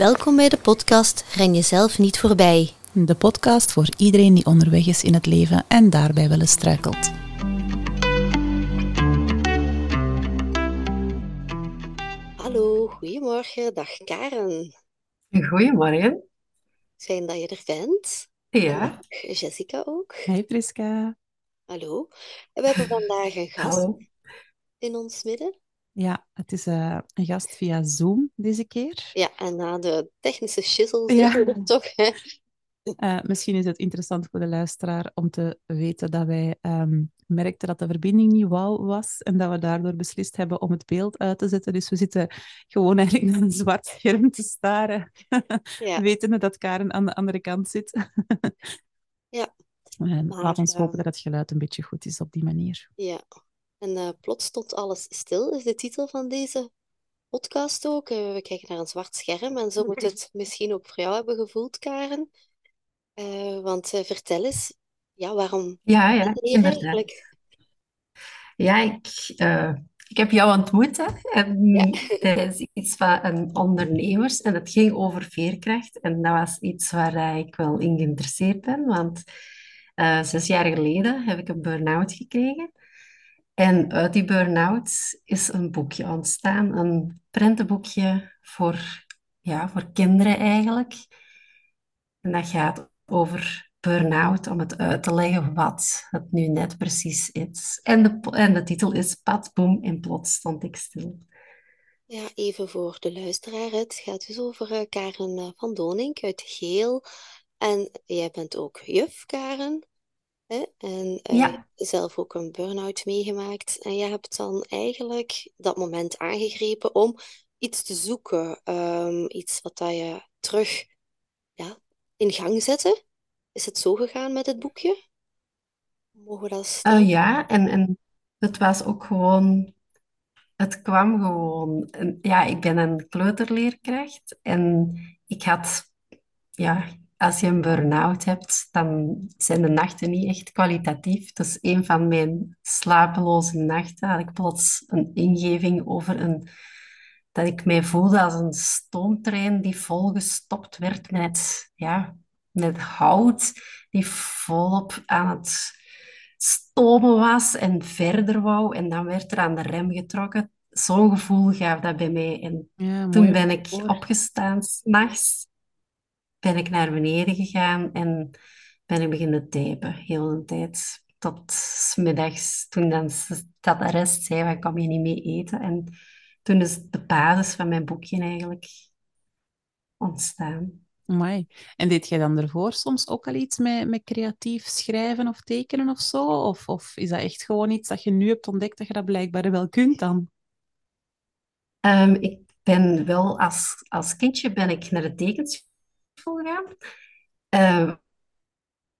Welkom bij de podcast Ren jezelf niet voorbij. De podcast voor iedereen die onderweg is in het leven en daarbij wel eens struikelt. Hallo, goedemorgen. Dag Karen. Goedemorgen. Fijn dat je er bent. Ja, Dag Jessica ook. Hey Priska. Hallo. We hebben vandaag een gast hallo. in ons midden. Ja, het is eh, een gast via Zoom deze keer. Ja, en na de technische shizzle Ja. we toch. Hè? Eh, misschien is het interessant voor de luisteraar om te weten dat wij ehm, merkten dat de verbinding niet wauw was en dat we daardoor beslist hebben om het beeld uit te zetten. Dus we zitten gewoon eigenlijk naar een zwart scherm te staren, Ja, wetende dat Karen aan de andere kant zit. Ja. En Maar, laat ons hopen eh, dat het geluid een beetje goed is op die manier. ja. En eh, plots stond alles stil, is de titel van deze podcast ook. Eh, we kijken naar een zwart scherm en zo moet het misschien ook voor jou hebben gevoeld, Karen. Eh, want vertel eens, ja, waarom Ja, ja, eigenlijk? Ja, ik, ik heb jou ontmoet hè, en Ja. tijdens iets van een ondernemers en het ging over veerkracht en dat was iets waar ik wel in geïnteresseerd ben, want zes jaar geleden heb ik een burn-out gekregen en uit die burn-out is een boekje ontstaan, een prentenboekje voor, ja, voor kinderen eigenlijk. En dat gaat over burn-out, om het uit te leggen wat het nu net precies is. En de, en de titel is Pat, boem en plots stond ik stil. Ja, even voor de luisteraar. Het gaat dus over eh, Karen eh, van Donink uit Geel. En jij bent ook juf, Karen. Hè? En eh, Ja. zelf ook een burn-out meegemaakt. En je hebt dan eigenlijk dat moment aangegrepen om iets te zoeken. Ehm, iets wat dat je terug ja, in gang zette. Is het zo gegaan met het boekje? Mogen we dat Eh, ja, en, en het was ook gewoon, het kwam gewoon. En ja, ik ben een kleuterleerkracht en ik had, ja, als je een burn-out hebt, dan zijn de nachten niet echt kwalitatief. Dus een van mijn slapeloze nachten had ik plots een ingeving over een, dat ik mij voelde als een stoomtrein die volgestopt werd met, ja, met hout, die volop aan het stomen was en verder wou. En dan werd er aan de rem getrokken. Zo'n gevoel gaf dat bij mij. En Ja, toen ben ik opgestaan, s'nachts ben ik naar beneden gegaan en ben ik beginnen typen, heel de tijd. Tot middags, toen dan dat de rest zei, van, kom je niet mee eten? En toen is de basis van mijn boekje eigenlijk ontstaan. Amai. En deed jij dan ervoor soms ook al iets met, met creatief schrijven of tekenen of zo? Of, of is dat echt gewoon iets dat je nu hebt ontdekt dat je dat blijkbaar wel kunt dan? Ehm, ik ben wel als, als kindje ben ik naar de Ehm,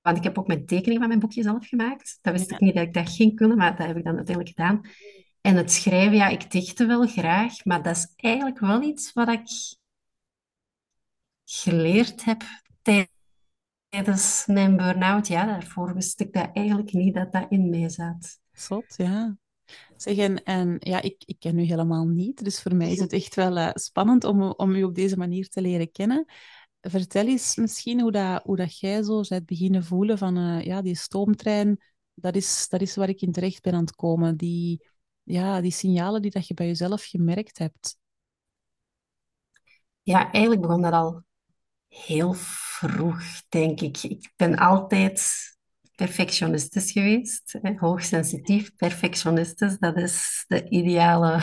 want ik heb ook mijn tekening van mijn boekje zelf gemaakt. Dat wist Ja. ik niet dat ik dat ging kunnen, maar dat heb ik dan uiteindelijk gedaan. En het schrijven, ja, ik dichtte wel graag, maar dat is eigenlijk wel iets wat ik geleerd heb tijdens mijn burn-out. Ja, daarvoor wist ik dat eigenlijk niet dat dat in mij zat. Zot, ja. Zeg, en, en ja, ik, ik ken u helemaal niet, dus voor mij is het echt wel eh, spannend om, om u op deze manier te leren kennen. Vertel eens misschien hoe dat, hoe dat jij zo bent beginnen voelen van, eh, ja, die stoomtrein, dat is, dat is waar ik in terecht ben aan het komen. Die, ja, die signalen die dat je bij jezelf gemerkt hebt. Ja, eigenlijk begon dat al heel vroeg, denk ik. Ik ben altijd perfectionistisch geweest. hè. Hoogsensitief, perfectionistisch. Dat is de ideale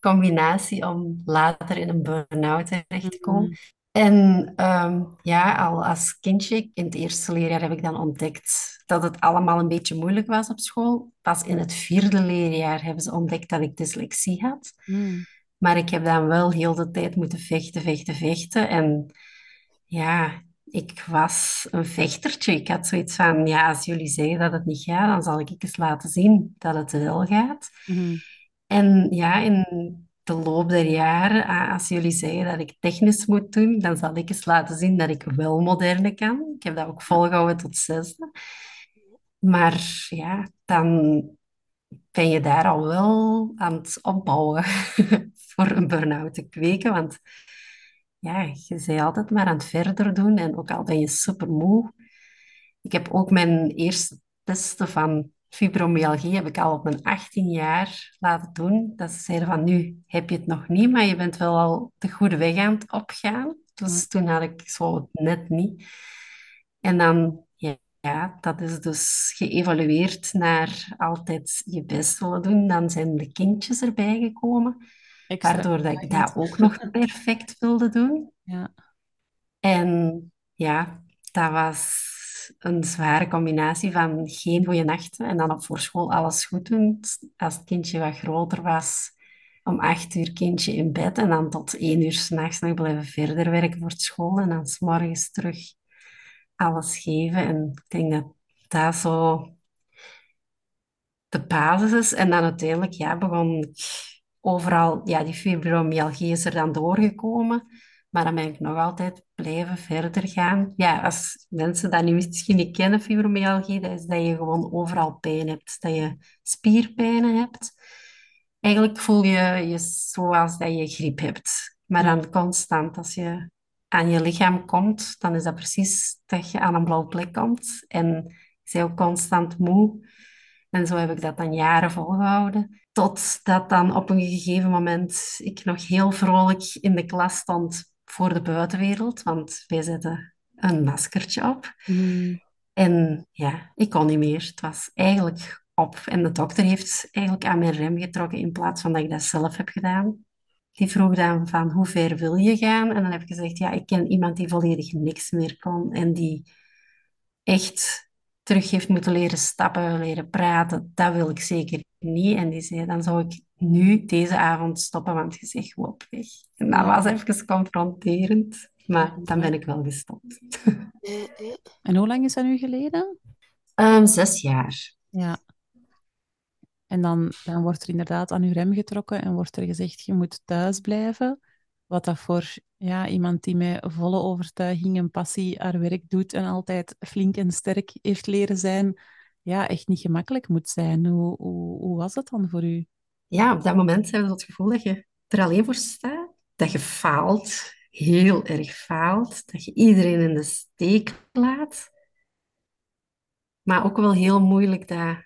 combinatie om later in een burn-out terecht te komen. En ehm, ja, al als kindje, in het eerste leerjaar heb ik dan ontdekt dat het allemaal een beetje moeilijk was op school. Pas in het vierde leerjaar hebben ze ontdekt dat ik dyslexie had. Mm. Maar ik heb dan wel heel de tijd moeten vechten, vechten, vechten. En ja, ik was een vechtertje. Ik had zoiets van, ja, als jullie zeggen dat het niet gaat, dan zal ik eens laten zien dat het wel gaat. Mhm. En ja, in de loop der jaren, a- als jullie zeggen dat ik technisch moet doen, dan zal ik eens laten zien dat ik wel moderne kan. Ik heb dat ook volgehouden tot zesde. Maar ja, dan ben je daar al wel aan het opbouwen voor een burn-out te kweken. Want ja, je zei altijd maar aan het verder doen. En ook al ben je super moe. Ik heb ook mijn eerste testen van fibromyalgie heb ik al op mijn 18 jaar laten doen. Dat ze zeiden van, nu heb je het nog niet, maar je bent wel al de goede weg aan het opgaan. Dus toen had ik zo het net niet. En dan, ja, ja, dat is dus geëvalueerd naar altijd je best willen doen. Dan zijn de kindjes erbij gekomen, Extra waardoor dat ik dat ook nog perfect wilde doen. Ja. En ja, dat was een zware combinatie van geen goede nachten en dan op voor school alles goed doen. Als het kindje wat groter was, om acht uur kindje in bed en dan tot één uur s'nachts nog blijven verder werken voor school en dan 's morgens terug alles geven. En ik denk dat dat zo de basis is. En dan uiteindelijk ja, begon ik overal, ja, die fibromyalgie is er dan doorgekomen. Maar dan ben ik nog altijd blijven verder gaan. Ja, als mensen dat nu misschien niet kennen, fibromyalgie, dat is dat je gewoon overal pijn hebt. Dat je spierpijnen hebt. Eigenlijk voel je je zoals dat je griep hebt. Maar dan constant, als je aan je lichaam komt, dan is dat precies dat je aan een blauwe plek komt. En je bent ook constant moe. En zo heb ik dat dan jaren volgehouden. Totdat dan op een gegeven moment ik nog heel vrolijk in de klas stond voor de buitenwereld. Want wij zetten een maskertje op. Mm. En ja, ik kon niet meer. Het was eigenlijk op. En de dokter heeft eigenlijk aan mijn rem getrokken in plaats van dat ik dat zelf heb gedaan. Die vroeg dan van hoe ver wil je gaan? En dan heb ik gezegd, ja, ik ken iemand die volledig niks meer kon en die echt terug heeft moeten leren stappen, leren praten. Dat wil ik zeker niet. En die zei, dan zou ik nu deze avond stoppen, want je zegt gewoon op weg. En dat was even confronterend, maar dan ben ik wel gestopt. En hoe lang is dat nu geleden? Ehm, zes jaar. Ja. En dan, dan wordt er inderdaad aan uw rem getrokken en wordt er gezegd, je moet thuis blijven. Wat dat voor ja, iemand die met volle overtuiging en passie haar werk doet en altijd flink en sterk heeft leren zijn, ja, echt niet gemakkelijk moet zijn. Hoe, hoe, hoe was dat dan voor u? Ja, op dat moment hebben we het gevoel dat je er alleen voor staat. Dat je faalt, heel erg faalt. Dat je iedereen in de steek laat. Maar ook wel heel moeilijk dat,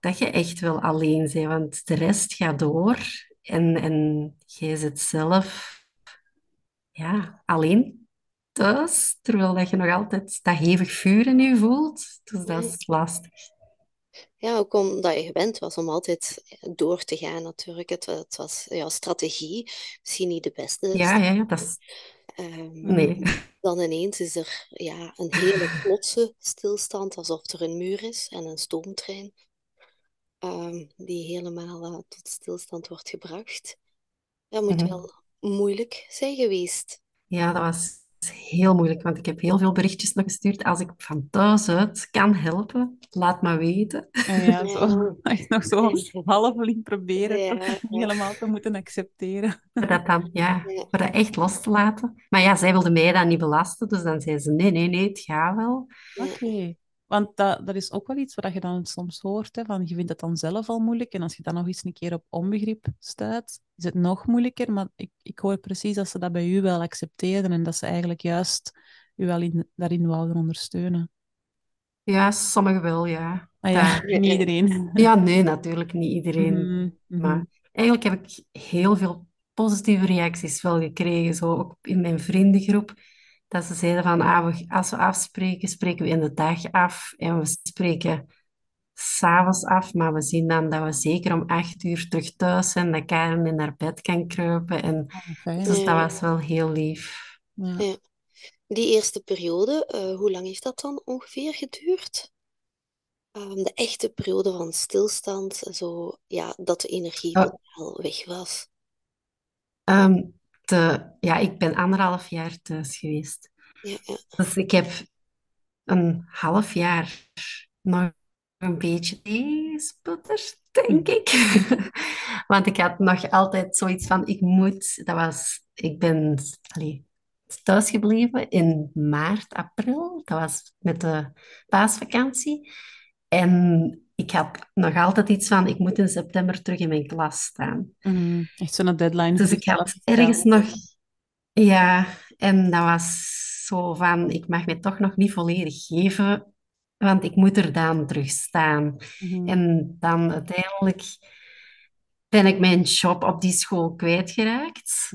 dat je echt wel alleen bent. Want de rest gaat door. En, en jij zit zelf ja, alleen thuis. Terwijl dat je nog altijd dat hevig vuur in je voelt. Dus dat is lastig. Ja, ook omdat je gewend was om altijd door te gaan natuurlijk. Het, het was jouw strategie, misschien niet de beste. Ja, ja, ja. Dat is... Ehm, Nee. dan ineens is er ja, een hele plotse stilstand, alsof er een muur is en een stoomtrein ehm, die helemaal eh, tot stilstand wordt gebracht. Dat moet Mhm. wel moeilijk zijn geweest. Ja, dat was heel moeilijk, want ik heb heel veel berichtjes nog gestuurd. Als ik van thuis uit kan helpen, laat me weten. En ja, zo, Ja. echt nog zo half flink proberen Ja, ja. helemaal te moeten accepteren. Voor dat dan, ja, voor dat echt los te laten. Maar ja, zij wilde mij dan niet belasten, dus dan zei ze, nee, nee, nee, het gaat wel. Oké. Want dat, dat is ook wel iets wat je dan soms hoort, hè, van je vindt het dan zelf al moeilijk en als je dan nog eens een keer op onbegrip stuit, is het nog moeilijker. Maar ik, ik hoor precies dat ze dat bij u wel accepteerden en dat ze eigenlijk juist u wel in, daarin wouden ondersteunen. Ja, sommigen wel, ja. Maar ja, niet iedereen. ja, nee, natuurlijk niet iedereen. Mhm, mhm. Maar eigenlijk heb ik heel veel positieve reacties wel gekregen, zo ook in mijn vriendengroep. Dat ze zeiden van, ah, we- als we afspreken, spreken we in de dag af en we spreken s'avonds af, maar we zien dan dat we zeker om acht uur terug thuis zijn, dat Karen in haar bed kan kruipen. En Ah, dus dat was wel heel lief. Ja. Ja. Die eerste periode, eh, hoe lang heeft dat dan ongeveer geduurd? Ehm, de echte periode van stilstand, zo, ja, dat de energie Oh. totaal weg was. Ehm, de, ja, ik ben anderhalf jaar thuis geweest. Ja, ja. Dus ik heb een half jaar nog een beetje gesputterd, denk ik. Want ik had nog altijd zoiets van, ik moet, dat was, ik ben allee, thuisgebleven in maart, april. Dat was met de paasvakantie. En ik had nog altijd iets van, ik moet in september terug in mijn klas staan. Mhm. Echt zo'n deadline Dus ik had ergens nog... Ja, en dat was zo van, ik mag me toch nog niet volledig geven, want ik moet er dan terug staan. Mhm. En dan uiteindelijk ben ik mijn job op die school kwijtgeraakt.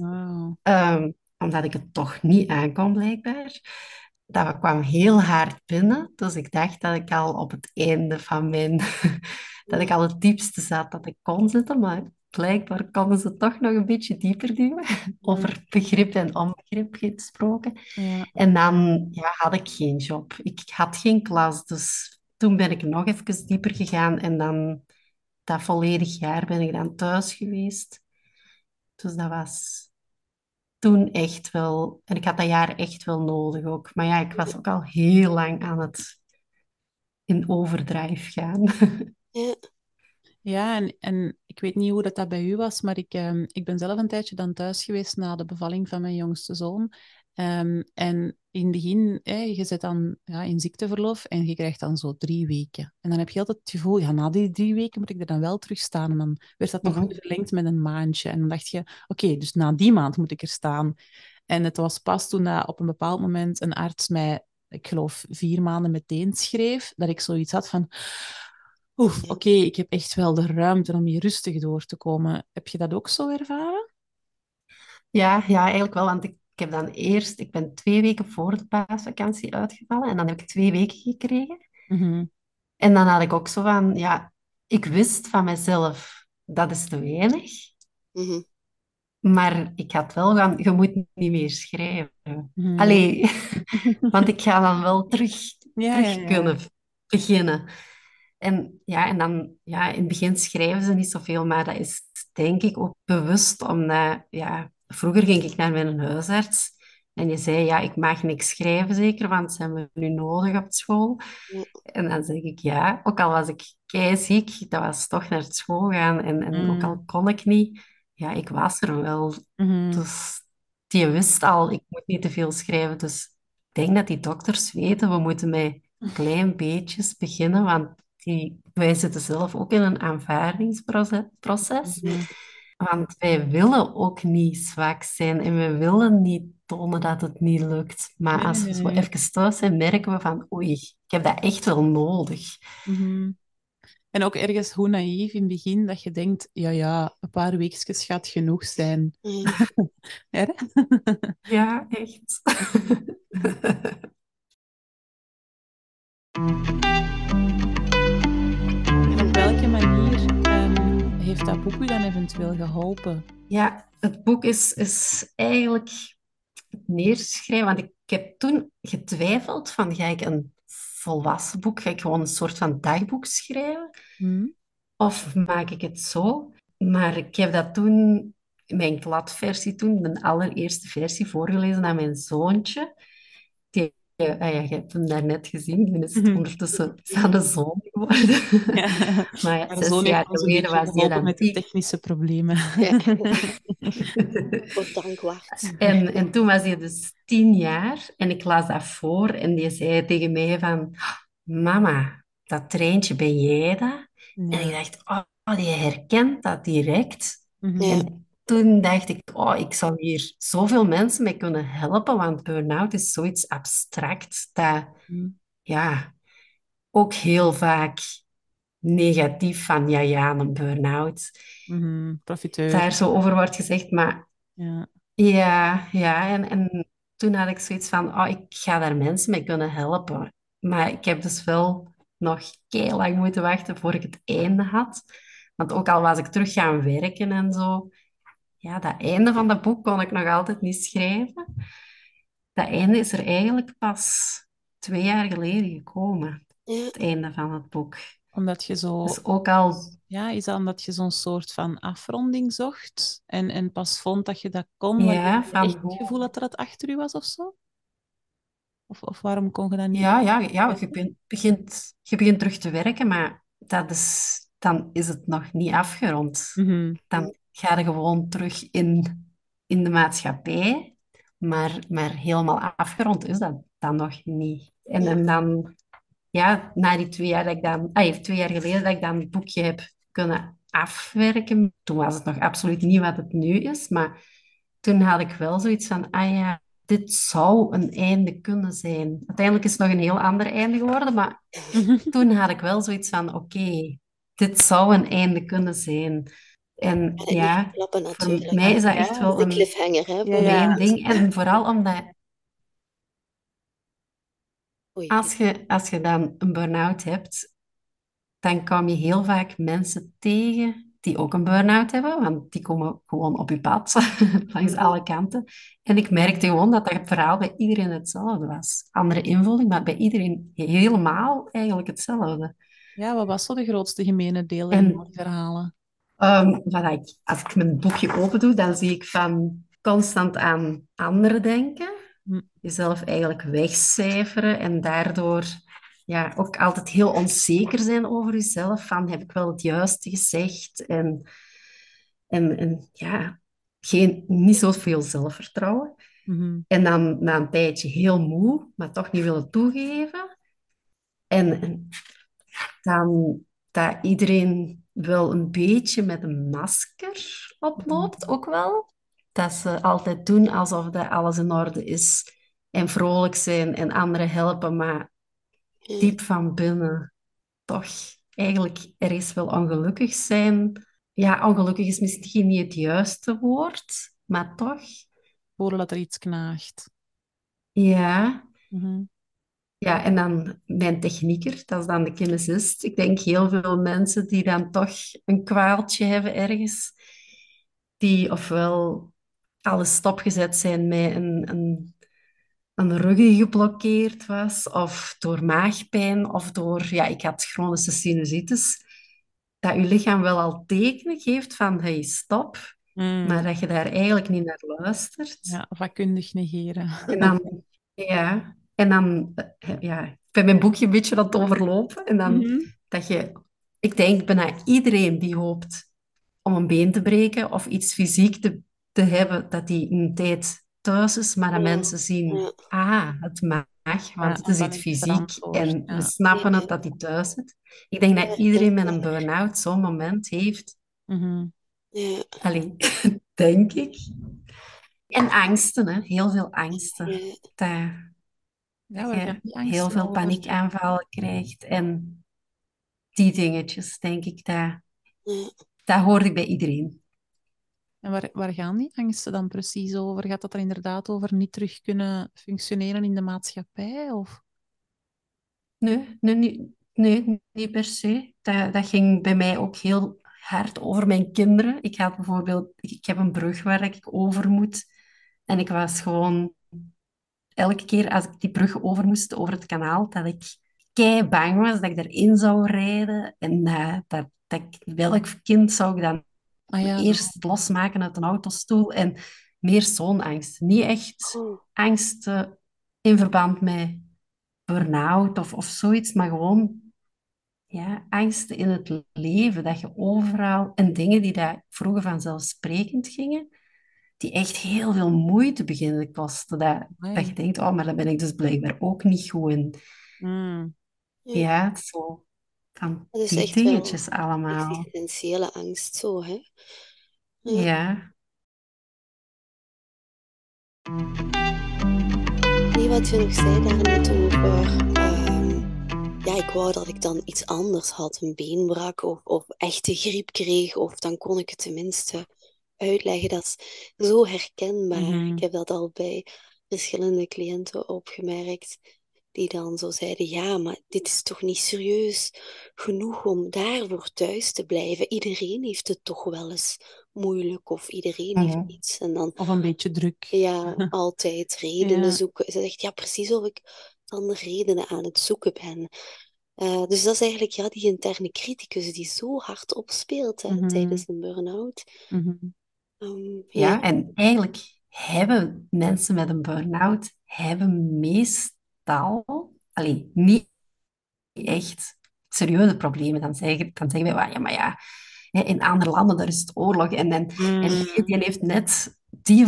Ehm, omdat ik het toch niet aankon, blijkbaar. Dat kwam heel hard binnen, dus ik dacht dat ik al op het einde van mijn... dat ik al het diepste zat dat ik kon zitten, maar blijkbaar konden ze toch nog een beetje dieper duwen. Over begrip en onbegrip gesproken. Ja. En dan ja, had ik geen job. Ik had geen klas, dus toen ben ik nog even dieper gegaan en dan dat volledig jaar ben ik dan thuis geweest. Dus dat was toen echt wel, en ik had dat jaar echt wel nodig ook. Maar ja, ik was ook al heel lang aan het in overdrive gaan. Ja, Ja, en, en ik weet niet hoe dat, dat bij u was, maar ik, ehm, ik ben zelf een tijdje dan thuis geweest na de bevalling van mijn jongste zoon. Ehm, en in het begin, hè, je zit dan ja, in ziekteverlof en je krijgt dan zo drie weken. En dan heb je altijd het gevoel, ja, na die drie weken moet ik er dan wel terug staan. En dan werd dat nog Mhm. verlengd met een maandje. En dan dacht je, oké, dus na die maand moet ik er staan. En het was pas toen dat op een bepaald moment een arts mij, ik geloof, vier maanden meteen schreef, dat ik zoiets had van, oef, oké, ik heb echt wel de ruimte om hier rustig door te komen. Heb je dat ook zo ervaren? Ja, ja, eigenlijk wel. Want ik, ik heb dan eerst, ik ben twee weken voor de paasvakantie uitgevallen en dan heb ik twee weken gekregen. Mhm, En dan had ik ook zo van, ja, ik wist van mezelf, dat is te weinig. Mhm. Maar ik had wel van, je moet niet meer schrijven. mhm. Allee, want ik ga dan wel terug, Ja, ja, terug ja. kunnen beginnen. En ja, en dan, ja, in het begin schrijven ze niet zoveel, maar dat is denk ik ook bewust, omdat, ja, vroeger ging ik naar mijn huisarts en je zei, ja, ik mag niks schrijven zeker, want ze hebben nu nodig op school. Ja, En dan zeg ik ja, ook al was ik keiziek, dat was toch naar school gaan. En, en ook Mm, al kon ik niet, ja, ik was er wel. mhm, Dus die wist al, ik moet niet te veel schrijven. Dus ik denk dat die dokters weten, we moeten met klein beetjes beginnen, want die, wij zitten zelf ook in een aanvaardingsproces. proces. mhm. Want wij willen ook niet zwak zijn en we willen niet tonen dat het niet lukt. Maar als we zo nee. even thuis zijn, merken we van oei, ik heb dat echt wel nodig. Mhm. En ook ergens hoe naïef in het begin dat je denkt, ja, ja, een paar weekjes gaat genoeg zijn. ja. Hè? Ja, echt. heeft dat boek u dan eventueel geholpen? Ja, het boek is, is eigenlijk het neerschrijven. Want ik heb toen getwijfeld van, ga ik een volwassen boek, ga ik gewoon een soort van dagboek schrijven? Hm? Of maak ik het zo? Maar ik heb dat toen, mijn gladversie toen, de allereerste versie, voorgelezen aan mijn zoontje. Die, ah ja, je hebt hem daarnet gezien, die is Mhm. ondertussen is aan de zoon geworden. Ja. Maar ja, Mijn zes jaar geleden was hij dan met de technische problemen. Ja. En, en toen was hij dus tien jaar en ik las dat voor en die zei tegen mij van, mama, dat treintje, ben jij dat? En ik dacht, oh, die herkent dat direct. Mhm. En toen dacht ik, oh, ik zou hier zoveel mensen mee kunnen helpen, want burn-out is zoiets abstract dat, Mhm. ja, ook heel vaak negatief van, ja, ja, een burn-out. Profiteur. daar zo over wordt gezegd, maar Ja. ja, ja, en, en toen had ik zoiets van, oh, ik ga daar mensen mee kunnen helpen. Maar ik heb dus wel nog heel lang moeten wachten voor ik het einde had. Want ook al was ik terug gaan werken en zo, ja, dat einde van dat boek kon ik nog altijd niet schrijven. Dat einde is er eigenlijk pas twee jaar geleden gekomen, het einde van het boek. Omdat je zo... Dus ook al, Ja, is dat omdat je zo'n soort van afronding zocht en, en pas vond dat je dat kon, je ja, had van echt het gevoel dat er dat achter u was of zo? Of, of waarom kon je dat niet Ja, ja, ja, je begint, je begint terug te werken, maar dat is, dan is het nog niet afgerond. Mhm. Dan ga je gewoon terug in, in de maatschappij, maar, maar helemaal afgerond is dat dan nog niet. En, ja, en dan, ja, na die twee jaar dat ik dan, ah, twee jaar geleden dat ik dan het boekje heb kunnen afwerken, toen was het nog absoluut niet wat het nu is, maar toen had ik wel zoiets van, ah ja, dit zou een einde kunnen zijn. Uiteindelijk is het nog een heel ander einde geworden, maar toen had ik wel zoiets van, oké, dit zou een einde kunnen zijn. En En ja, klappen voor mij is dat Ja, echt wel een, cliffhanger, hè? Voor mij. ding. En vooral omdat Oei. als je, als je dan een burn-out hebt, dan kom je heel vaak mensen tegen die ook een burn-out hebben, want die komen gewoon op je pad, langs alle kanten. En ik merkte gewoon dat dat verhaal bij iedereen hetzelfde was. Andere invulling, maar bij iedereen helemaal eigenlijk hetzelfde. Ja, wat was zo de grootste gemene deel in En die verhalen? Wat ik, als ik mijn boekje open doe, dan zie ik van constant aan anderen denken, Hm. jezelf eigenlijk wegcijferen en daardoor ja, ook altijd heel onzeker zijn over jezelf, van heb ik wel het juiste gezegd en, en, en ja, geen, niet zoveel zelfvertrouwen. Mhm. En dan na een tijdje heel moe, maar toch niet willen toegeven. En, en dan dat iedereen wel een beetje met een masker oploopt, ook wel. Dat ze altijd doen alsof dat alles in orde is en vrolijk zijn en anderen helpen, maar diep van binnen toch eigenlijk ergens wel ongelukkig zijn. Ja, ongelukkig is misschien niet het juiste woord, maar toch, Voelen dat er iets knaagt. ja. Mhm. Ja, en dan mijn technieker, dat is dan de kinesist. Ik denk heel veel mensen die dan toch een kwaaltje hebben ergens, die ofwel alles stopgezet zijn met een, een, een rug die geblokkeerd was, of door maagpijn, of door, ja, ik had chronische sinusitis, dat je lichaam wel al tekenen geeft van, hey, stop, Mm. maar dat je daar eigenlijk niet naar luistert. Ja, vakkundig negeren. En dan, ja, en dan, eh, ja, ik ben mijn boekje een beetje aan het overlopen. En dan Mhm. dat je, ik denk bijna iedereen die hoopt om een been te breken of iets fysiek te, te hebben, dat die een tijd thuis is, maar dat Ja. mensen zien, ah, het mag, want het is iets fysiek en we snappen het dat die thuis zit. Ik denk dat iedereen met een burn-out zo'n moment heeft. Ja. Allee, denk ik. En angsten, hè. Heel veel angsten. Dat, Ja, waar je heel veel paniekaanvallen krijgt. En die dingetjes, denk ik, dat, dat hoor ik bij iedereen. En waar, waar gaan die angsten dan precies over? Gaat dat er inderdaad over niet terug kunnen functioneren in de maatschappij? Of? Nee, nee, niet, nee, niet per se. Dat, dat ging bij mij ook heel hard over mijn kinderen. Ik had bijvoorbeeld, ik heb een brug waar ik over moet. En ik was gewoon elke keer als ik die brug over moest, over het kanaal, dat ik kei bang was dat ik erin zou rijden. En dat, dat, dat ik, welk kind zou ik dan Ah ja, eerst losmaken uit een autostoel? En meer zo'n angst. Niet echt Oh. angsten in verband met burn-out of, of zoiets, maar gewoon ja, angsten in het leven. Dat je overal, en dingen die daar vroeger vanzelfsprekend gingen, die echt heel veel moeite beginnen kosten. Dat, dat je denkt, oh, maar dan ben ik dus blijkbaar ook niet goed in. Mm. Ja. Ja, zo. Van Dat is die echt wel dingetjes allemaal. Existentiële angst, zo, hè? Ja. Nee, wat je nog zei daar net over. ehm, ja, ik wou dat ik dan iets anders had. Een been brak of, of echte griep kreeg. Of dan kon ik het tenminste uitleggen. Dat is zo herkenbaar. Mhm. Ik heb dat al bij verschillende cliënten opgemerkt. Die dan zo zeiden, ja, maar dit is toch niet serieus genoeg om daarvoor thuis te blijven. Iedereen heeft het toch wel eens moeilijk of iedereen heeft Mhm. iets. En dan Of een beetje druk. ja, altijd redenen Ja. zoeken. Ze zegt, ja, precies of ik dan de redenen aan het zoeken ben. Eh, dus dat is eigenlijk ja, die interne criticus die zo hard opspeelt hè, Mhm. tijdens een burn-out. Mhm. Ehm, Ja, ja, en eigenlijk hebben mensen met een burn-out hebben meestal, allee, niet echt serieuze problemen. Dan zeggen, dan zeggen wij, "Wa, ja, maar ja, in andere landen daar is het oorlog en, en, en Mm. die, die heeft net die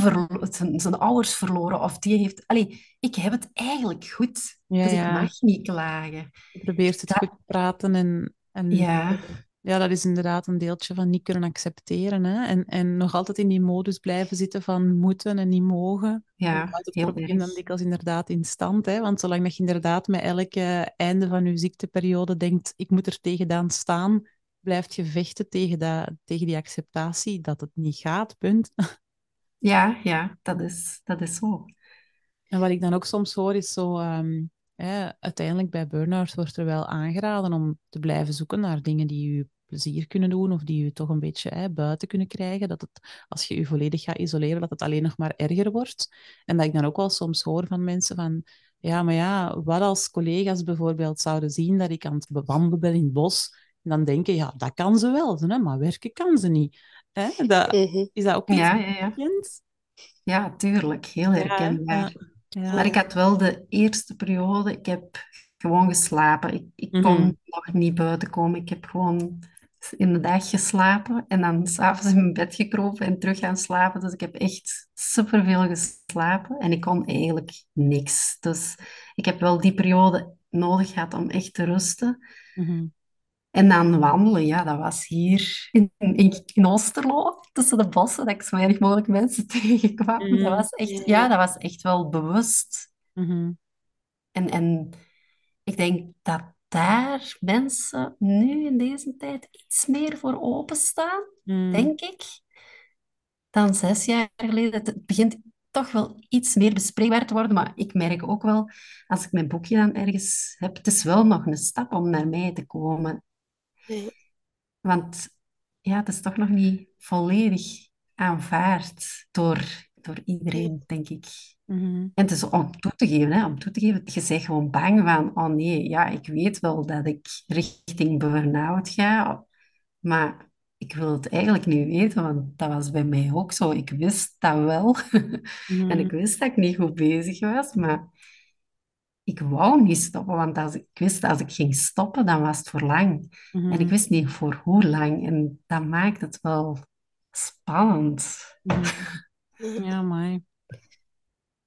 zijn, zijn ouders verloren of die heeft... Allee, ik heb het eigenlijk goed, Ja, dus ik mag niet klagen. Je probeert het Dat- goed te praten en, en Ja. Ja, dat is inderdaad een deeltje van niet kunnen accepteren. Hè? En, en nog altijd in die modus blijven zitten van moeten en niet mogen. Ja, Dan het heel probleem dan dikwijls inderdaad in stand. Hè? Want zolang dat je inderdaad met elke einde van je ziekteperiode denkt, ik moet er tegen dan staan, blijft je vechten tegen, dat, tegen die acceptatie dat het niet gaat, punt. Ja, ja, dat is, dat is zo. En wat ik dan ook soms hoor is zo, ehm, hè, uiteindelijk bij burn-out wordt er wel aangeraden om te blijven zoeken naar dingen die je plezier kunnen doen of die je toch een beetje hè, buiten kunnen krijgen. Dat het, als je je volledig gaat isoleren, dat het alleen nog maar erger wordt. En dat ik dan ook wel soms hoor van mensen van, ja, maar ja, wat als collega's bijvoorbeeld zouden zien dat ik aan het bewandelen ben in het bos, en dan denken, ja, dat kan ze wel, hè, maar werken kan ze niet. Hè? Dat, Mhm. is dat ook iets Ja, ja, ja. Ja, tuurlijk. Heel Ja, herkenbaar. ja, Maar ja. ik had wel de eerste periode, ik heb gewoon geslapen. Ik, ik Mhm. kon nog niet buiten komen. Ik heb gewoon in de dag geslapen en dan s'avonds in mijn bed gekropen en terug gaan slapen. Dus ik heb echt superveel geslapen en ik kon eigenlijk niks. Dus ik heb wel die periode nodig gehad om echt te rusten. Mhm. En dan wandelen, ja, dat was hier in, in, in Oosterlo, tussen de bossen, dat ik zo weinig mogelijk mensen tegenkwam. Dat Mhm. was echt, Ja. dat was echt wel bewust. Mhm. En, en ik denk dat daar mensen nu in deze tijd iets meer voor openstaan, Mhm. denk ik, dan zes jaar geleden. Het het begint toch wel iets meer bespreekbaar te worden, maar ik merk ook wel, als ik mijn boekje dan ergens heb, het is wel nog een stap om naar mij te komen. Want ja, het is toch nog niet volledig aanvaard door, door iedereen, denk ik. Mhm. En het is om toe te geven, hè, om toe te geven. Je bent gewoon bang van, oh nee, ja, ik weet wel dat ik richting burn-out ga, maar ik wil het eigenlijk niet weten, want dat was bij mij ook zo. Ik wist dat wel. Mhm. En ik wist dat ik niet goed bezig was, maar ik wou niet stoppen, want als ik, ik wist als ik ging stoppen, dan was het voor lang. Mhm. En ik wist niet voor hoe lang. En dat maakt het wel spannend. Mhm. Ja, mooi.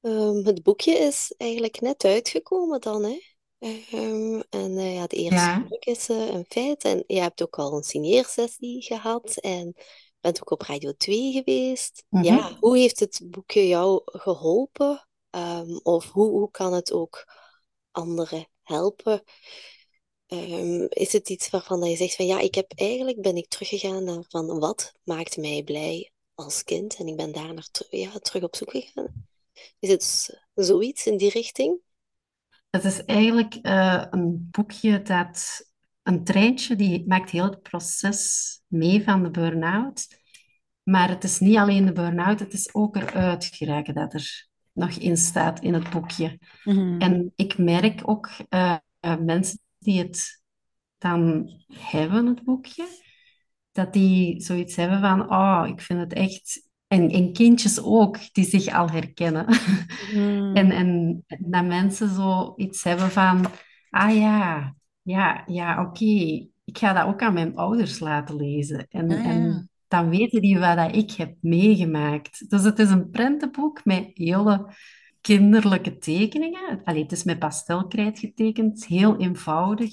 Ehm, het boekje is eigenlijk net uitgekomen dan, hè? Ehm, en eh, ja, de eerste Ja. druk is eh, een feit. En je hebt ook al een signeersessie gehad en bent ook op Radio 2 geweest. Mhm. Ja, hoe heeft het boekje jou geholpen? Ehm, of hoe, hoe kan het ook anderen helpen? Ehm, is het iets waarvan je zegt van ja, ik heb eigenlijk ben ik teruggegaan naar van wat maakt mij blij als kind en ik ben daar naar ja, terug op zoek gegaan. Is het zoiets in die richting? Het is eigenlijk eh, een boekje dat een treintje die maakt heel het proces mee van de burn-out. Maar het is niet alleen de burn-out, het is ook eruit geraken dat er nog in staat in het boekje. Mhm. En ik merk ook eh, eh, mensen die het dan hebben, het boekje, dat die zoiets hebben van, oh, ik vind het echt... En, en kindjes ook, die zich al herkennen. Mhm. En, en dat mensen zoiets hebben van, ah ja, ja, ja, oké, ik ga dat ook aan mijn ouders laten lezen. En, Ah, ja. en dan weten die wat dat ik heb meegemaakt. Dus het is een prentenboek met hele kinderlijke tekeningen. Allee, het is met pastelkrijt getekend, heel eenvoudig.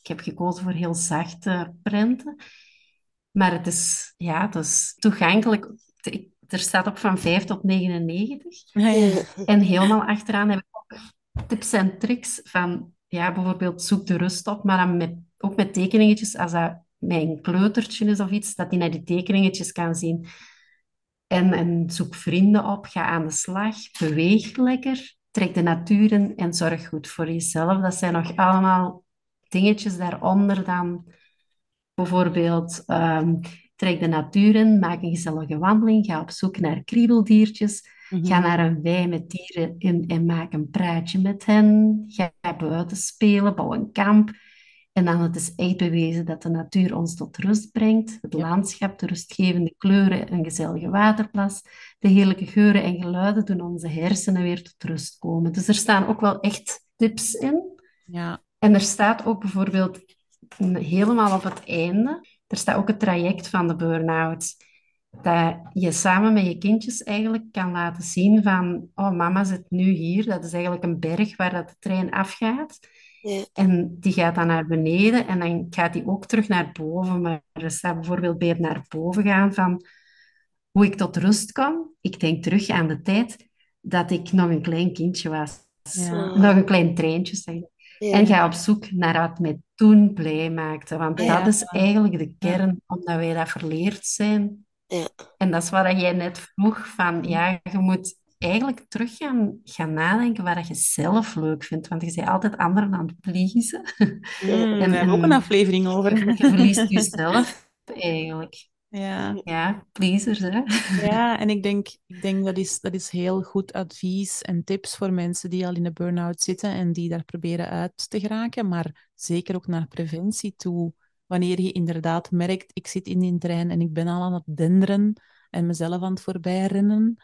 Ik heb gekozen voor heel zachte prenten. Maar het is, ja, het is toegankelijk. Er staat op van 5 tot 99. Ja, ja. Ja. En helemaal achteraan heb ik ook tips en tricks van, ja, bijvoorbeeld zoek de rust op, maar dan met, ook met tekeningetjes, als dat een kleutertje is of iets, dat hij naar die tekeningetjes kan zien. En, en zoek vrienden op, ga aan de slag, beweeg lekker, trek de natuur in en zorg goed voor jezelf. Dat zijn nog allemaal dingetjes daaronder dan. Bijvoorbeeld, ehm, trek de natuur in, maak een gezellige wandeling, ga op zoek naar kriebeldiertjes, Mhm. ga naar een wei met dieren in en maak een praatje met hen. Ga buiten spelen, bouw een kamp. En dan het is echt bewezen dat de natuur ons tot rust brengt. Het Ja. landschap, de rustgevende kleuren, een gezellige waterplas. De heerlijke geuren en geluiden doen onze hersenen weer tot rust komen. Dus er staan ook wel echt tips in. Ja. En er staat ook bijvoorbeeld helemaal op het einde, er staat ook het traject van de burn-out. Dat je samen met je kindjes eigenlijk kan laten zien van, oh, mama zit nu hier. Dat is eigenlijk een berg waar dat de trein afgaat. Ja. En die gaat dan naar beneden en dan gaat die ook terug naar boven. Maar er staat bijvoorbeeld bij het naar boven gaan van hoe ik tot rust kwam. Ik denk terug aan de tijd dat ik nog een klein kindje was. Ja. Nog een klein treintje, zeg. Ja. En ga op zoek naar wat mij toen blij maakte. Want dat is eigenlijk de kern, omdat wij dat verleerd zijn. Ja. En dat is wat jij net vroeg, van ja, je moet eigenlijk terug gaan, gaan nadenken wat je zelf leuk vindt. Want je bent altijd anderen aan het pleasen. Mm, En- daar hebben we ook een en- aflevering over. Je verliest jezelf eigenlijk. Ja. Ja, pleasers, hè. Ja, en ik denk, ik denk dat is, dat is heel goed advies en tips voor mensen die al in de burn-out zitten en die daar proberen uit te geraken, maar zeker ook naar preventie toe. Wanneer je inderdaad merkt, ik zit in die trein en ik ben al aan het denderen en mezelf aan het voorbijrennen,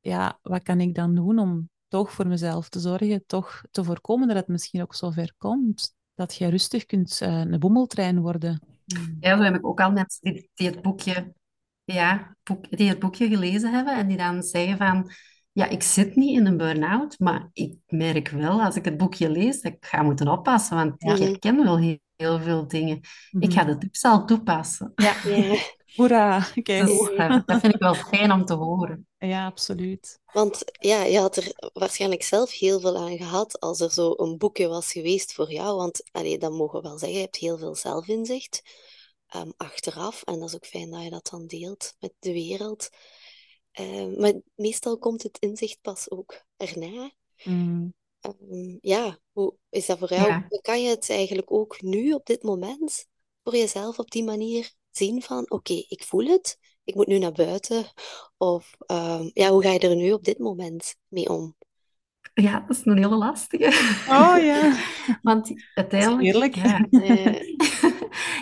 ja, wat kan ik dan doen om toch voor mezelf te zorgen, toch te voorkomen dat het misschien ook zo ver komt, dat je rustig kunt eh, een boemeltrein worden. Ja, zo heb ik ook al mensen die, die het boekje, ja, boek, die het boekje gelezen hebben en die dan zeggen van, ja, ik zit niet in een burn-out, maar ik merk wel als ik het boekje lees dat ik ga moeten oppassen, want Ja. ik herken wel heel, heel veel dingen. Ik Mhm. ga de tips al toepassen. Ja, Ja. hoera, kijk. Dus dat, dat vind ik wel fijn om te horen. Ja, absoluut. Want ja, je had er waarschijnlijk zelf heel veel aan gehad als er zo een boekje was geweest voor jou. Want allee, dat mogen we wel zeggen, je hebt heel veel zelfinzicht ehm, achteraf. En dat is ook fijn dat je dat dan deelt met de wereld. Ehm, maar meestal komt het inzicht pas ook erna. Mm. Ehm, ja, hoe is dat voor jou? Ja. Kan je het eigenlijk ook nu op dit moment voor jezelf op die manier zien van oké, ik voel het, ik moet nu naar buiten. Of ehm, ja, hoe ga je er nu op dit moment mee om? Ja, dat is een hele lastige. Oh ja. Want uiteindelijk, heerlijk. ja,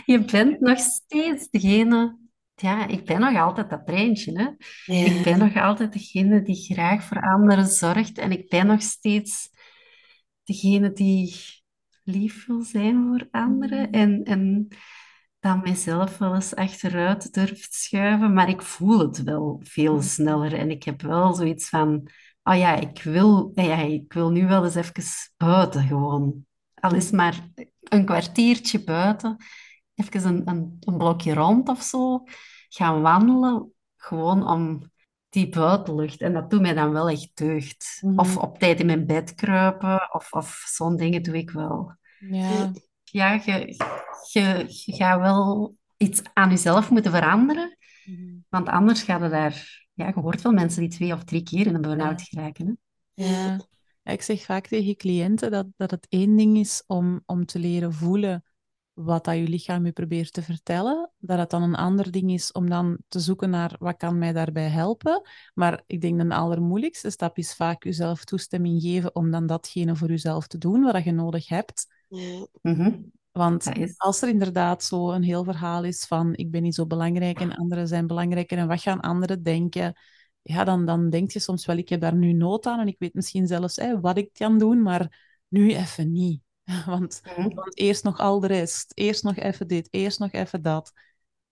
je bent nog steeds degene... Ja, ik ben nog altijd dat treintje, hè. Ik ben nog altijd degene die graag voor anderen zorgt en ik ben nog steeds degene die lief wil zijn voor anderen en, en dan mijzelf wel eens achteruit durft schuiven, maar ik voel het wel veel sneller en ik heb wel zoiets van, oh ja, ik wil, ja, ik wil nu wel eens even buiten gewoon. Al is maar een kwartiertje buiten, even een, een, een blokje rond of zo, gaan wandelen, gewoon om die buitenlucht. En dat doet mij dan wel echt deugd. Mhm. Of op tijd in mijn bed kruipen, of, of zo'n dingen doe ik wel. Ja. Ja, je, je, je gaat wel iets aan jezelf moeten veranderen, Mhm. want anders gaat het daar... Ja, je hoort wel mensen die twee of drie keer in een burn-out geraken. Hè? Ja. Ja, ik zeg vaak tegen cliënten dat, dat het één ding is om, om te leren voelen wat dat je lichaam je probeert te vertellen. Dat het dan een ander ding is om dan te zoeken naar wat kan mij daarbij helpen. Maar ik denk de allermoeilijkste stap is vaak jezelf toestemming geven om dan datgene voor jezelf te doen wat je nodig hebt. Ja, Mhm. Want als er inderdaad zo een heel verhaal is van ik ben niet zo belangrijk en anderen zijn belangrijker en wat gaan anderen denken, ja, dan, dan denk je soms wel, ik heb daar nu nood aan en ik weet misschien zelfs hè, wat ik kan doen, maar nu even niet. Want, Mhm. want eerst nog al de rest, eerst nog even dit, eerst nog even dat.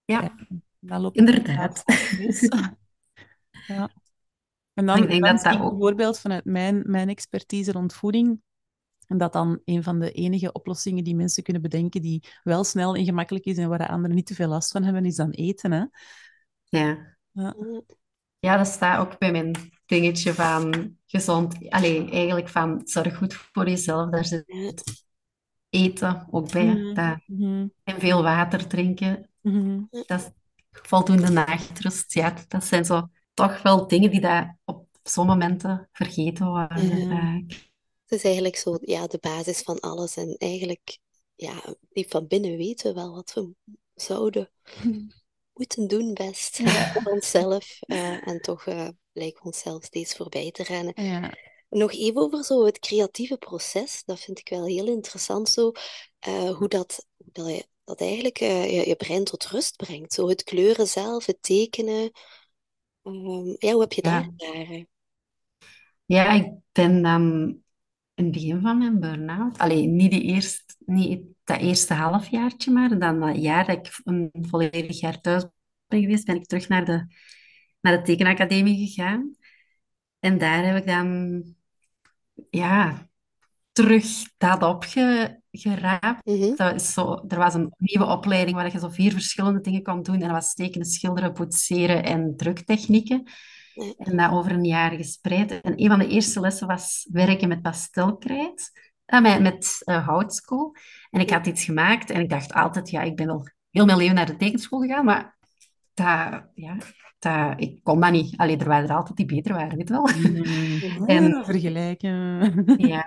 Ja, Dan loopt inderdaad. Ja. En dan, Ik denk dan dat zie dat ik ook- bijvoorbeeld vanuit mijn, mijn expertise rond voeding, en dat dan een van de enige oplossingen die mensen kunnen bedenken die wel snel en gemakkelijk is en waar de anderen niet te veel last van hebben, is dan eten. Hè? Ja. ja, Ja, dat staat ook bij mijn dingetje van gezond. Allee, eigenlijk van zorg goed voor jezelf. Daar zit eten ook bij. Mhm. Dat, Mhm. en veel water drinken. Mhm. Dat is voldoende nachtrust. Ja, dat zijn zo toch wel dingen die daar op zo'n momenten vergeten worden. Ja. vaak. Het is eigenlijk zo ja, de basis van alles. En eigenlijk, ja, diep van binnen weten we wel wat we zouden moeten doen best voor onszelf. eh, en toch eh lijken we onszelf steeds voorbij te rennen. Ja. Nog even over zo het creatieve proces. Dat vind ik wel heel interessant zo. eh, hoe dat, dat, je- dat eigenlijk je, je brein tot rust brengt. Zo het kleuren zelf, het tekenen. Ehm, ja, hoe heb je dat Ja. ervaren? Ja, ik ben dan in het begin van mijn burn-out, alleen niet, eerst, niet dat eerste halfjaartje, maar dan dat jaar dat ik een volledig jaar thuis ben geweest, ben ik terug naar de, naar de tekenacademie gegaan. En daar heb ik dan ja, terug dat opge, geraapt. Mhm. Dat is zo, er was een nieuwe opleiding waar je zo vier verschillende dingen kon doen. En dat was tekenen, schilderen, poetseren en druktechnieken. En dat over een jaar gespreid. En een van de eerste lessen was werken met pastelkrijt. eh, met met eh, houtskool. En ik had iets gemaakt en ik dacht altijd, ja, ik ben al heel mijn leven naar de tekenschool gegaan, maar dat, ja, dat, ik kon dat niet. Allee, er waren er altijd die beter waren, weet je wel. Mm. En- vergelijken. Ja.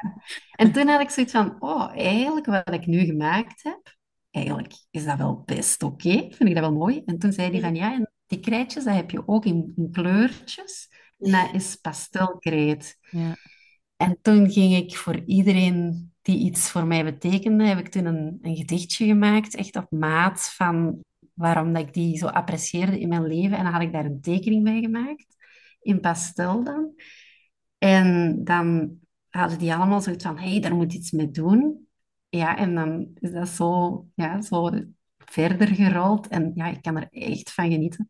En toen had ik zoiets van, oh, eigenlijk wat ik nu gemaakt heb, eigenlijk is dat wel best oké. Vind ik dat wel mooi. En toen zei hij van, ja, en die krijtjes, dat heb je ook in, in kleurtjes. En dat is pastelkrijt. Ja. En toen ging ik voor iedereen die iets voor mij betekende, heb ik toen een, een gedichtje gemaakt, echt op maat van waarom dat ik die zo apprecieerde in mijn leven. En dan had ik daar een tekening bij gemaakt, in pastel dan. En dan hadden die allemaal zoiets van, hé, hey, daar moet iets mee doen. Ja, en dan is dat zo, ja, zo verder gerold. En ja, ik kan er echt van genieten.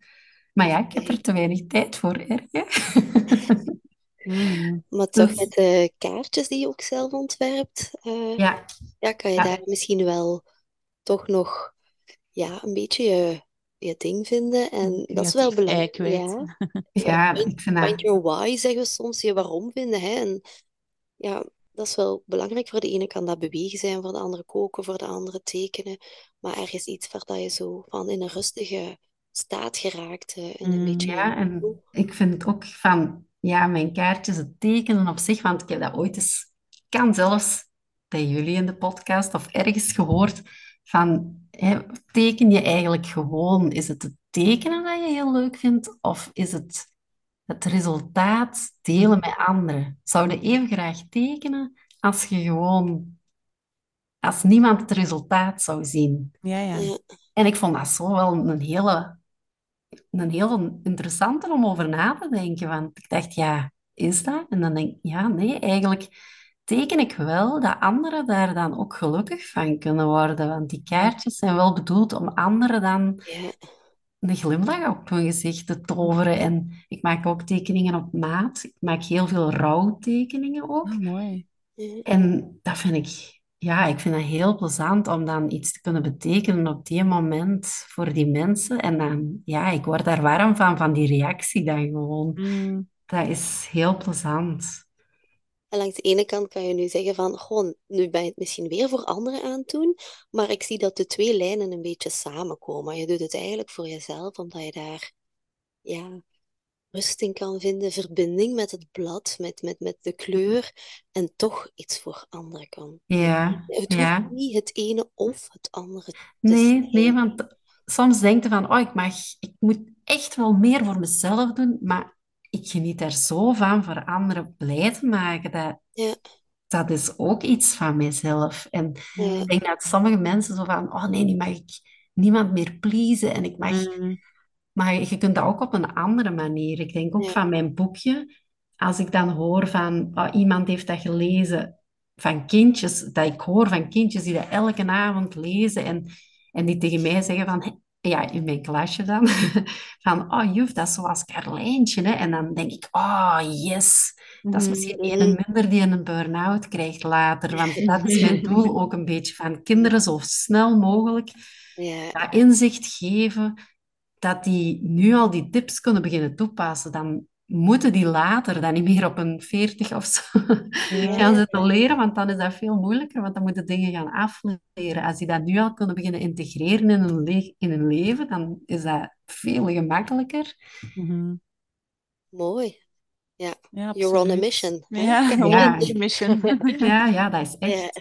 Maar ja, ik heb er te weinig tijd voor, erg. hè? Mm. Maar toch Dus- met de kaartjes die je ook zelf ontwerpt, eh, Ja, ja, kan je Ja. daar misschien wel toch nog ja, een beetje je, je ding vinden. En dat is wel belangrijk. Ja, ja, ik vind dat... find your why, zeggen we soms, je waarom vinden. Hè? En ja, dat is wel belangrijk. Voor de ene kan dat bewegen zijn, voor de andere koken, voor de andere tekenen. Maar ergens iets waar dat je zo van in een rustige staat geraakt. eh, En een beetje... Ja, en ik vind het ook van, ja, mijn kaartjes, het tekenen op zich, want ik heb dat ooit eens, kan zelfs bij jullie in de podcast of ergens gehoord, van, hè, teken je eigenlijk gewoon? Is het het tekenen dat je heel leuk vindt, of is het het resultaat delen met anderen? Zou je even graag tekenen als je gewoon, als niemand het resultaat zou zien? Ja, ja. En ik vond dat zo wel een hele, een heel interessante om over na te denken. Want ik dacht, ja, is dat? En dan denk ik, ja, nee, eigenlijk teken ik wel dat anderen daar dan ook gelukkig van kunnen worden. Want die kaartjes zijn wel bedoeld om anderen dan een glimlach op hun gezicht te toveren. En ik maak ook tekeningen op maat. Ik maak heel veel rouwtekeningen ook. Ah, mooi. En dat vind ik, ja, ik vind het heel plezant om dan iets te kunnen betekenen op die moment voor die mensen. En dan, ja, ik word daar warm van, van die reactie dan gewoon. Mm. Dat is heel plezant. En langs de ene kant kan je nu zeggen van, gewoon, nu ben je het misschien weer voor anderen aan het doen, maar ik zie dat de twee lijnen een beetje samenkomen. Je doet het eigenlijk voor jezelf, omdat je daar, ja, rust in kan vinden, verbinding met het blad, met, met, met de kleur, en toch iets voor anderen kan. Ja, Het hoeft ja. niet het ene of het andere te Nee, zijn. nee, want soms denk je van, oh, ik mag, ik moet echt wel meer voor mezelf doen, maar ik geniet er zo van voor anderen blij te maken. Dat, Ja, dat is ook iets van mijzelf. En ja, ik denk dat sommige mensen zo van, oh nee, nu mag ik niemand meer pleasen en ik mag... Mm. Maar je kunt dat ook op een andere manier. Ik denk ook Ja. van mijn boekje. Als ik dan hoor van oh, iemand heeft dat gelezen van kindjes, dat ik hoor van kindjes die dat elke avond lezen en, en die tegen mij zeggen van, ja, in mijn klasje dan, van, oh juf, dat is zoals Carlijntje, hè. En dan denk ik, oh yes, dat is misschien een minder die een burn-out krijgt later, want dat is mijn doel ook een beetje, van kinderen zo snel mogelijk ja, dat inzicht geven, dat die nu al die tips kunnen beginnen toepassen, dan moeten die later dan niet meer op een 40 of zo gaan zitten leren, want dan is dat veel moeilijker, want dan moeten dingen gaan afleren. Als die dat nu al kunnen beginnen integreren in hun, le- in hun leven, dan is dat veel gemakkelijker. Mhm. mooi. Ja, Ja, you're on a mission. Ja, Ja. on a mission. Ja, ja, dat is echt.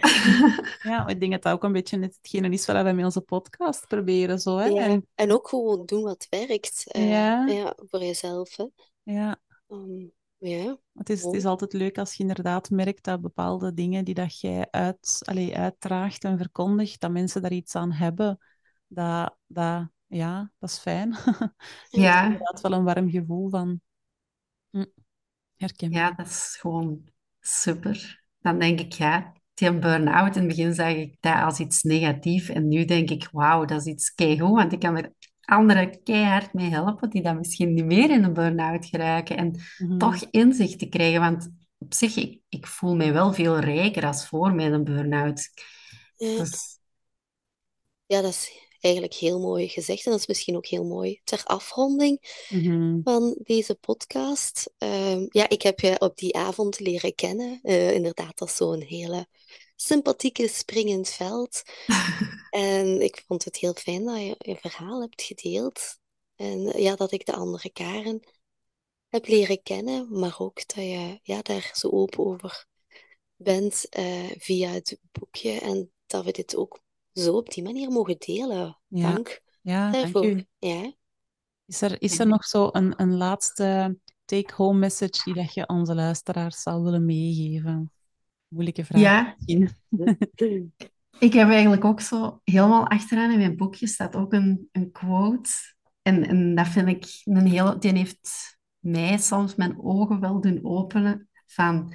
Ja, ik denk dat dat ook een beetje hetgene is wat we met onze podcast proberen. Zo, hè? Ja, En, en ook gewoon doen wat werkt. eh, Ja. ja, voor jezelf. Hè. Ja, Ehm, ja, het is, het is altijd leuk als je inderdaad merkt dat bepaalde dingen die dat jij uit, allee, uitdraagt en verkondigt, dat mensen daar iets aan hebben. Dat, dat, ja, dat is fijn. Ja, Inderdaad wel een warm gevoel van hm, herkenbaar. ja, dat is gewoon super. Dan denk ik, ja, die burn-out, in het begin zag ik dat als iets negatiefs. En nu denk ik, wauw, dat is iets keigoed, want ik kan er anderen keihard mee helpen die dan misschien niet meer in een burn-out geraken. En Mhm. toch inzicht te krijgen, want op zich, ik, ik voel mij wel veel rijker als voor mijn burn-out. Ja. Dus Ja, dat is eigenlijk heel mooi gezegd. En dat is misschien ook heel mooi ter afronding Mhm. van deze podcast. Ehm, ja, ik heb je op die avond leren kennen. Eh, inderdaad, als zo'n hele sympathieke springend veld. En ik vond het heel fijn dat je je verhaal hebt gedeeld. En eh, ja, dat ik de andere Karen heb leren kennen, maar ook dat je ja, daar zo open over bent eh, via het boekje. En dat we dit ook zo op die manier mogen delen. Ja. Dank Ja, dank daarvoor. u. Ja. Is er, is er nog zo een, een laatste take-home message die dat je onze luisteraars zou willen meegeven? Moeilijke vraag ja, ik heb eigenlijk ook zo helemaal achteraan in mijn boekje staat ook een, een quote. En, en dat vind ik een heel... Die heeft mij soms mijn ogen wel doen openen van...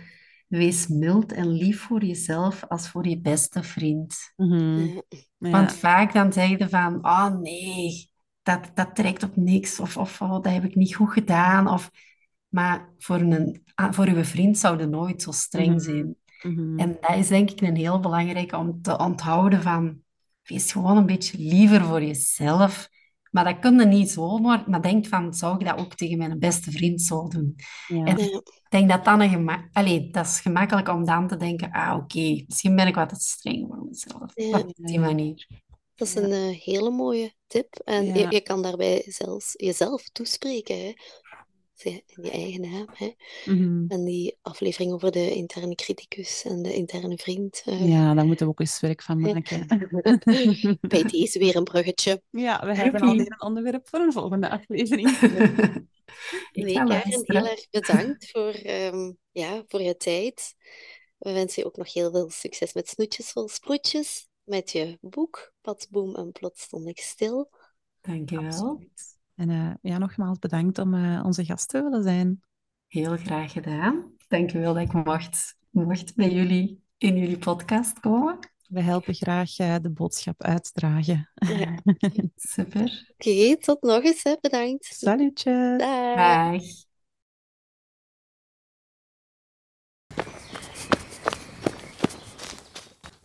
Wees mild en lief voor jezelf als voor je beste vriend. Mhm. Ja. Want vaak dan zeg je van, oh nee, dat, dat trekt op niks. Of, of oh, dat heb ik niet goed gedaan. Of, maar voor, een, voor uw vriend zou je nooit zo streng Mhm. Mhm. En dat is denk ik een heel belangrijke om te onthouden van, wees gewoon een beetje liever voor jezelf. Maar dat kun je niet zomaar, maar denk van, zou ik dat ook tegen mijn beste vriend zo doen? Ja. En ik denk dat dan een gemak... Allee, dat is gemakkelijk om dan te denken, ah oké, misschien ben ik wat te streng voor mezelf. Ja. Op die manier. Dat is een eh, hele mooie tip. En Ja. je, je kan daarbij zelfs jezelf toespreken. Hè? In je eigen naam. Hè? Mhm. En die aflevering over de interne criticus en de interne vriend. eh, Ja, daar moeten we ook eens werk van maken. Bij deze weer een bruggetje. Ja, we hebben alweer een onderwerp voor een volgende aflevering. Ik Nee, ga Karen, heel erg bedankt voor, ehm, ja, voor je tijd. We wensen je ook nog heel veel succes met Snoetjes vol Sproetjes. Met je boek, Padboom en Plots stond ik stil. Dankjewel. Absoluut. En eh, ja, nogmaals bedankt om eh, onze gast te willen zijn. Heel graag gedaan. Dankjewel dat ik mocht, mocht bij jullie in jullie podcast komen. We helpen graag eh, de boodschap uitdragen. Ja. Super. Oké, tot nog eens. Hè. Bedankt. Salutjes! Dag. Dag.